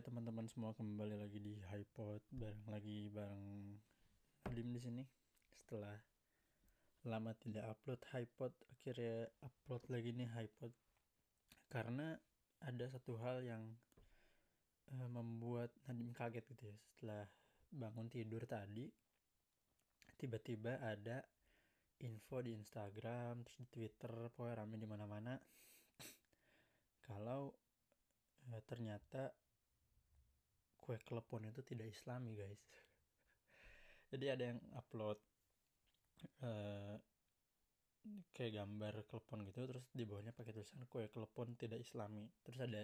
Hai teman-teman semua kembali lagi di HiPod bareng lagi bareng Adim di sini. Setelah lama tidak upload HiPod, akhirnya upload lagi nih HiPod. Karena ada satu hal yang uh, membuat Nadim kaget gitu ya. Setelah bangun tidur tadi, tiba-tiba ada info di Instagram, terus di Twitter, pokoknya rame di mana-mana. Kalau uh, ternyata kue klepon itu tidak islami guys. Jadi ada yang upload uh, kayak gambar klepon gitu terus di bawahnya pakai tulisan kue klepon tidak islami. Terus ada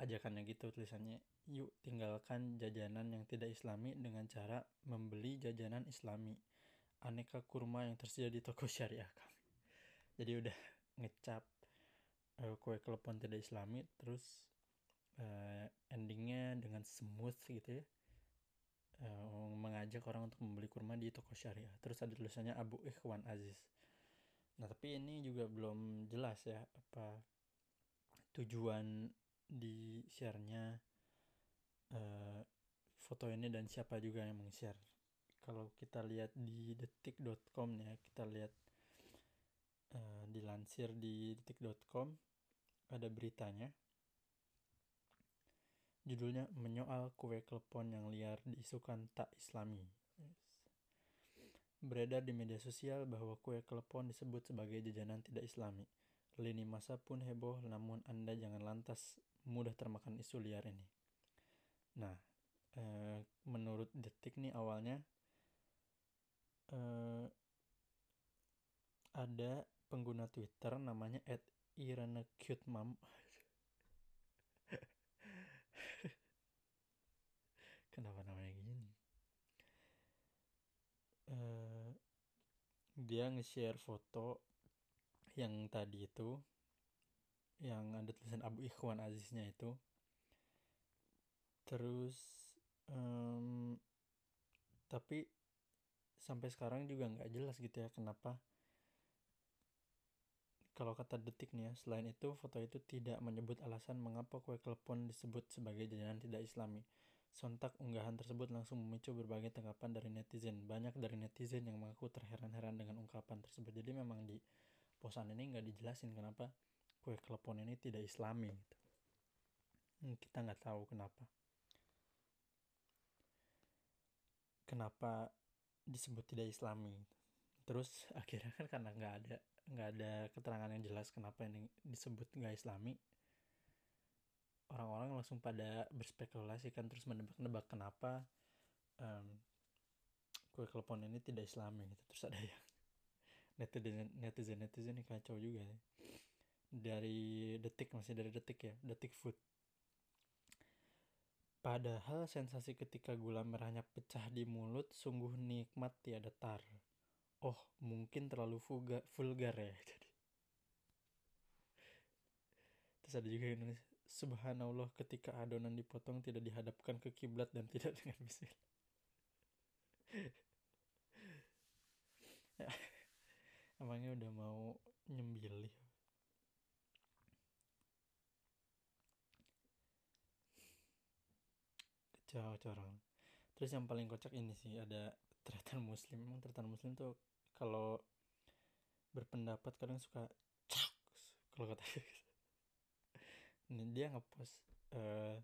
ajakannya gitu tulisannya yuk tinggalkan jajanan yang tidak islami dengan cara membeli jajanan islami. Aneka kurma yang tersedia di toko syariah kami. Jadi udah ngecap uh, kue klepon tidak islami terus dengan smooth gitu ya. Uh, mengajak orang untuk membeli kurma di toko syariah. Terus ada tulisannya Abu Ikhwan Aziz. Nah tapi ini juga belum jelas ya apa tujuan di sharenya uh, foto ini dan siapa juga yang meng-share. Kalau kita lihat di detik.com ya kita lihat uh, dilansir di detik.com ada beritanya Judulnya menyoal kue klepon yang liar diisukan tak islami. Yes. Beredar di media sosial bahwa kue klepon disebut sebagai jajanan tidak islami. Lini masa pun heboh namun Anda jangan lantas mudah termakan isu liar ini. Nah, eh, menurut detik nih awalnya eh, ada pengguna Twitter namanya @irenecutmam kenapa namanya gini uh, dia nge-share foto yang tadi itu yang ada tulisan Abu Ikhwan Aziznya itu terus um, tapi sampai sekarang juga nggak jelas gitu ya kenapa kalau kata detik nih ya, selain itu foto itu tidak menyebut alasan mengapa kue klepon disebut sebagai jajanan tidak islami. Sontak unggahan tersebut langsung memicu berbagai tanggapan dari netizen. Banyak dari netizen yang mengaku terheran-heran dengan ungkapan tersebut. Jadi memang di posan ini nggak dijelasin kenapa kue klepon ini tidak islami gitu. Hmm, kita nggak tahu kenapa. Kenapa disebut tidak islami. Terus akhirnya kan karena nggak ada nggak ada keterangan yang jelas kenapa ini disebut nggak islami orang-orang langsung pada berspekulasi kan terus menebak-nebak kenapa um, kue klepon ini tidak islami gitu. Terus ada yang netizen netizen netizen ini kacau juga ya. dari detik masih dari detik ya detik food. Padahal sensasi ketika gula merahnya pecah di mulut sungguh nikmat tiada tar. Oh mungkin terlalu vulgar, vulgar ya jadi. Terus ada juga yang nulis subhanallah ketika adonan dipotong tidak dihadapkan ke kiblat dan tidak dengan bismillah emangnya udah mau nyembili kacau orang terus yang paling kocak ini sih ada tretan muslim. Emang tretan muslim tuh kalau berpendapat kadang suka cak kalau kata dia ngepost uh,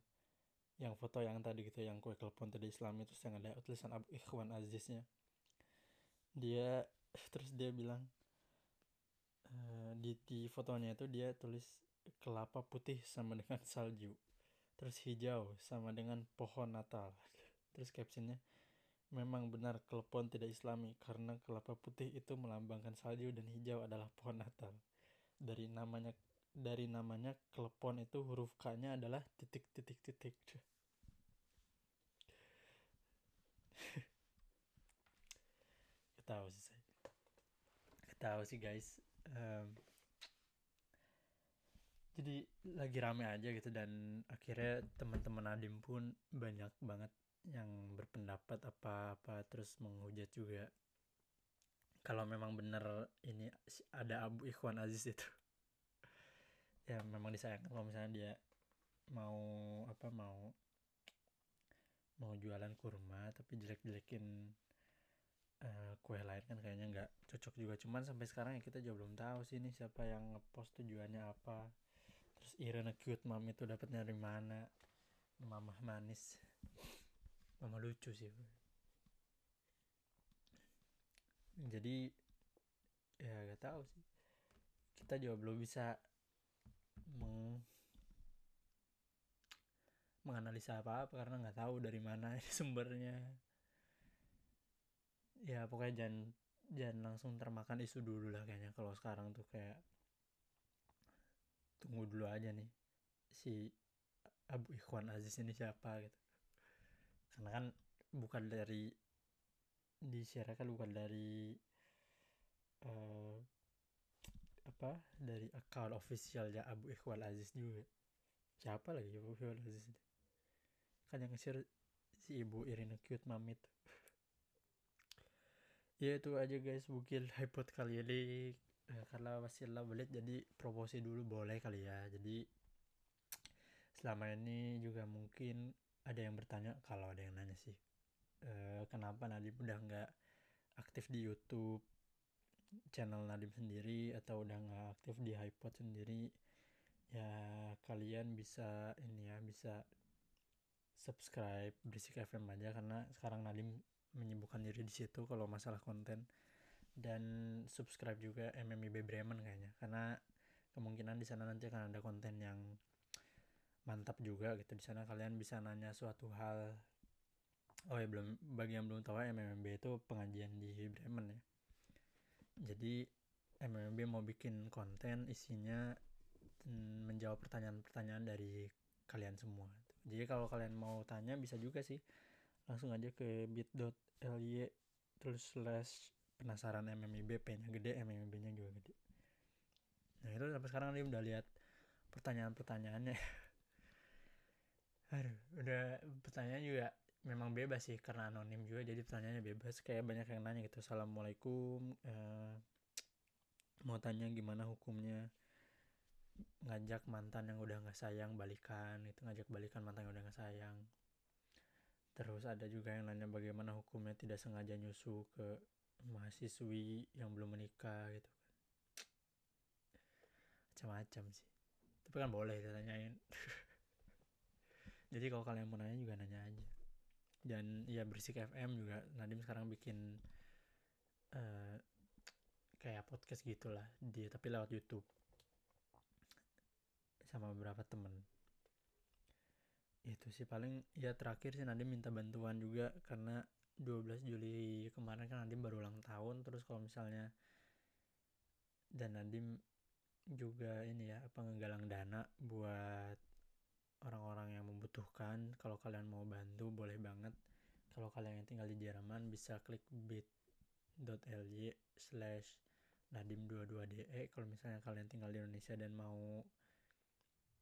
yang foto yang tadi gitu yang kue telepon tadi Islam itu yang ada tulisan Abu Ikhwan Aziznya dia terus dia bilang uh, di di fotonya itu dia tulis kelapa putih sama dengan salju terus hijau sama dengan pohon Natal terus captionnya Memang benar klepon tidak islami karena kelapa putih itu melambangkan salju dan hijau adalah pohon Natal. Dari namanya dari namanya klepon itu huruf K-nya adalah titik titik titik. Ketahu sih saya. Ketahu sih guys. Um, jadi lagi rame aja gitu dan akhirnya teman-teman Adim pun banyak banget yang berpendapat apa-apa terus menghujat juga kalau memang benar ini ada Abu Ikhwan Aziz itu ya memang disayangkan kalau misalnya dia mau apa mau mau jualan kurma tapi jelek-jelekin uh, kue lain kan kayaknya nggak cocok juga. Cuman sampai sekarang ya kita juga belum tahu sih ini siapa yang ngepost tujuannya apa. Terus Irena cute mom itu dapatnya dari mana? Mama manis. Mama lucu sih. Jadi ya gak tahu sih. Kita juga belum bisa meng menganalisa apa-apa karena nggak tahu dari mana sumbernya. Ya pokoknya jangan jangan langsung termakan isu dulu lah kayaknya. Kalau sekarang tuh kayak tunggu dulu aja nih si Abu Ikhwan Aziz ini siapa gitu. Karena kan bukan dari di kan bukan dari uh, apa? Dari account officialnya Abu Ikhwan Aziz juga siapa lagi Abu Ikhwan Aziz kan yang nge-share si ibu Irina Cute Mamit ya itu aja guys. Mungkin hypot kali ini eh, karena masih belit jadi promosi dulu boleh kali ya. Jadi selama ini juga mungkin ada yang bertanya kalau ada yang nanya sih. Eh, kenapa Nadim udah nggak aktif di YouTube channel Nadim sendiri atau udah nggak aktif di Hypot sendiri ya kalian bisa ini ya bisa subscribe Berisik FM aja karena sekarang Nadim menyibukkan diri di situ kalau masalah konten. Dan subscribe juga MMIB Bremen kayaknya karena kemungkinan di sana nanti akan ada konten yang mantap juga gitu. Di sana kalian bisa nanya suatu hal. Oh ya belum bagi yang belum tahu MMB itu pengajian di Bremen ya jadi MMB mau bikin konten isinya mm, menjawab pertanyaan-pertanyaan dari kalian semua jadi kalau kalian mau tanya bisa juga sih. Langsung aja ke bit.ly terus slash penasaran MMIB P nya gede MMIB nya juga gede. Nah itu sampai sekarang nih udah lihat pertanyaan-pertanyaannya. Aduh udah pertanyaan juga memang bebas sih karena anonim juga jadi pertanyaannya bebas. Kayak banyak yang nanya gitu assalamualaikum eh, mau tanya gimana hukumnya? Ngajak mantan yang udah nggak sayang balikan itu ngajak balikan mantan yang udah nggak sayang. Terus ada juga yang nanya bagaimana hukumnya tidak sengaja nyusu ke mahasiswi yang belum menikah gitu kan. Macam-macam sih. Tapi kan boleh ditanyain. Jadi kalau kalian mau nanya juga nanya aja dan ya berisik FM juga Nadim sekarang bikin uh, kayak podcast gitulah dia tapi lewat YouTube. Sama beberapa temen. Itu sih paling ya terakhir sih Nadim minta bantuan juga karena 12 Juli kemarin kan Nadim baru ulang tahun terus kalau misalnya dan Nadim juga ini ya apa ngegalang dana buat orang-orang yang membutuhkan kalau kalian mau bantu boleh banget. Kalau kalian yang tinggal di Jerman bisa klik bit.ly slash nadim22de. Kalau misalnya kalian tinggal di Indonesia dan mau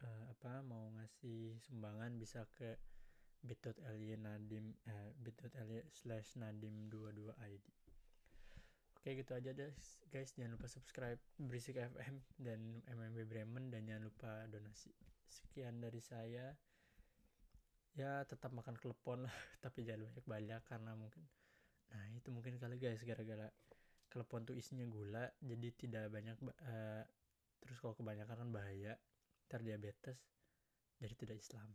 uh, apa mau ngasih sumbangan bisa ke bit.ly nadim uh, bit.ly slash nadim 22 id Oke gitu aja deh guys. Jangan lupa subscribe Berisik FM dan MMB Bremen dan jangan lupa donasi sekian dari saya. Ya tetap makan klepon lah tapi jangan banyak-banyak karena mungkin nah itu mungkin kali guys gara-gara klepon tuh isinya gula jadi tidak banyak uh, terus kalau kebanyakan kan bahaya terdiabetes jadi tidak islami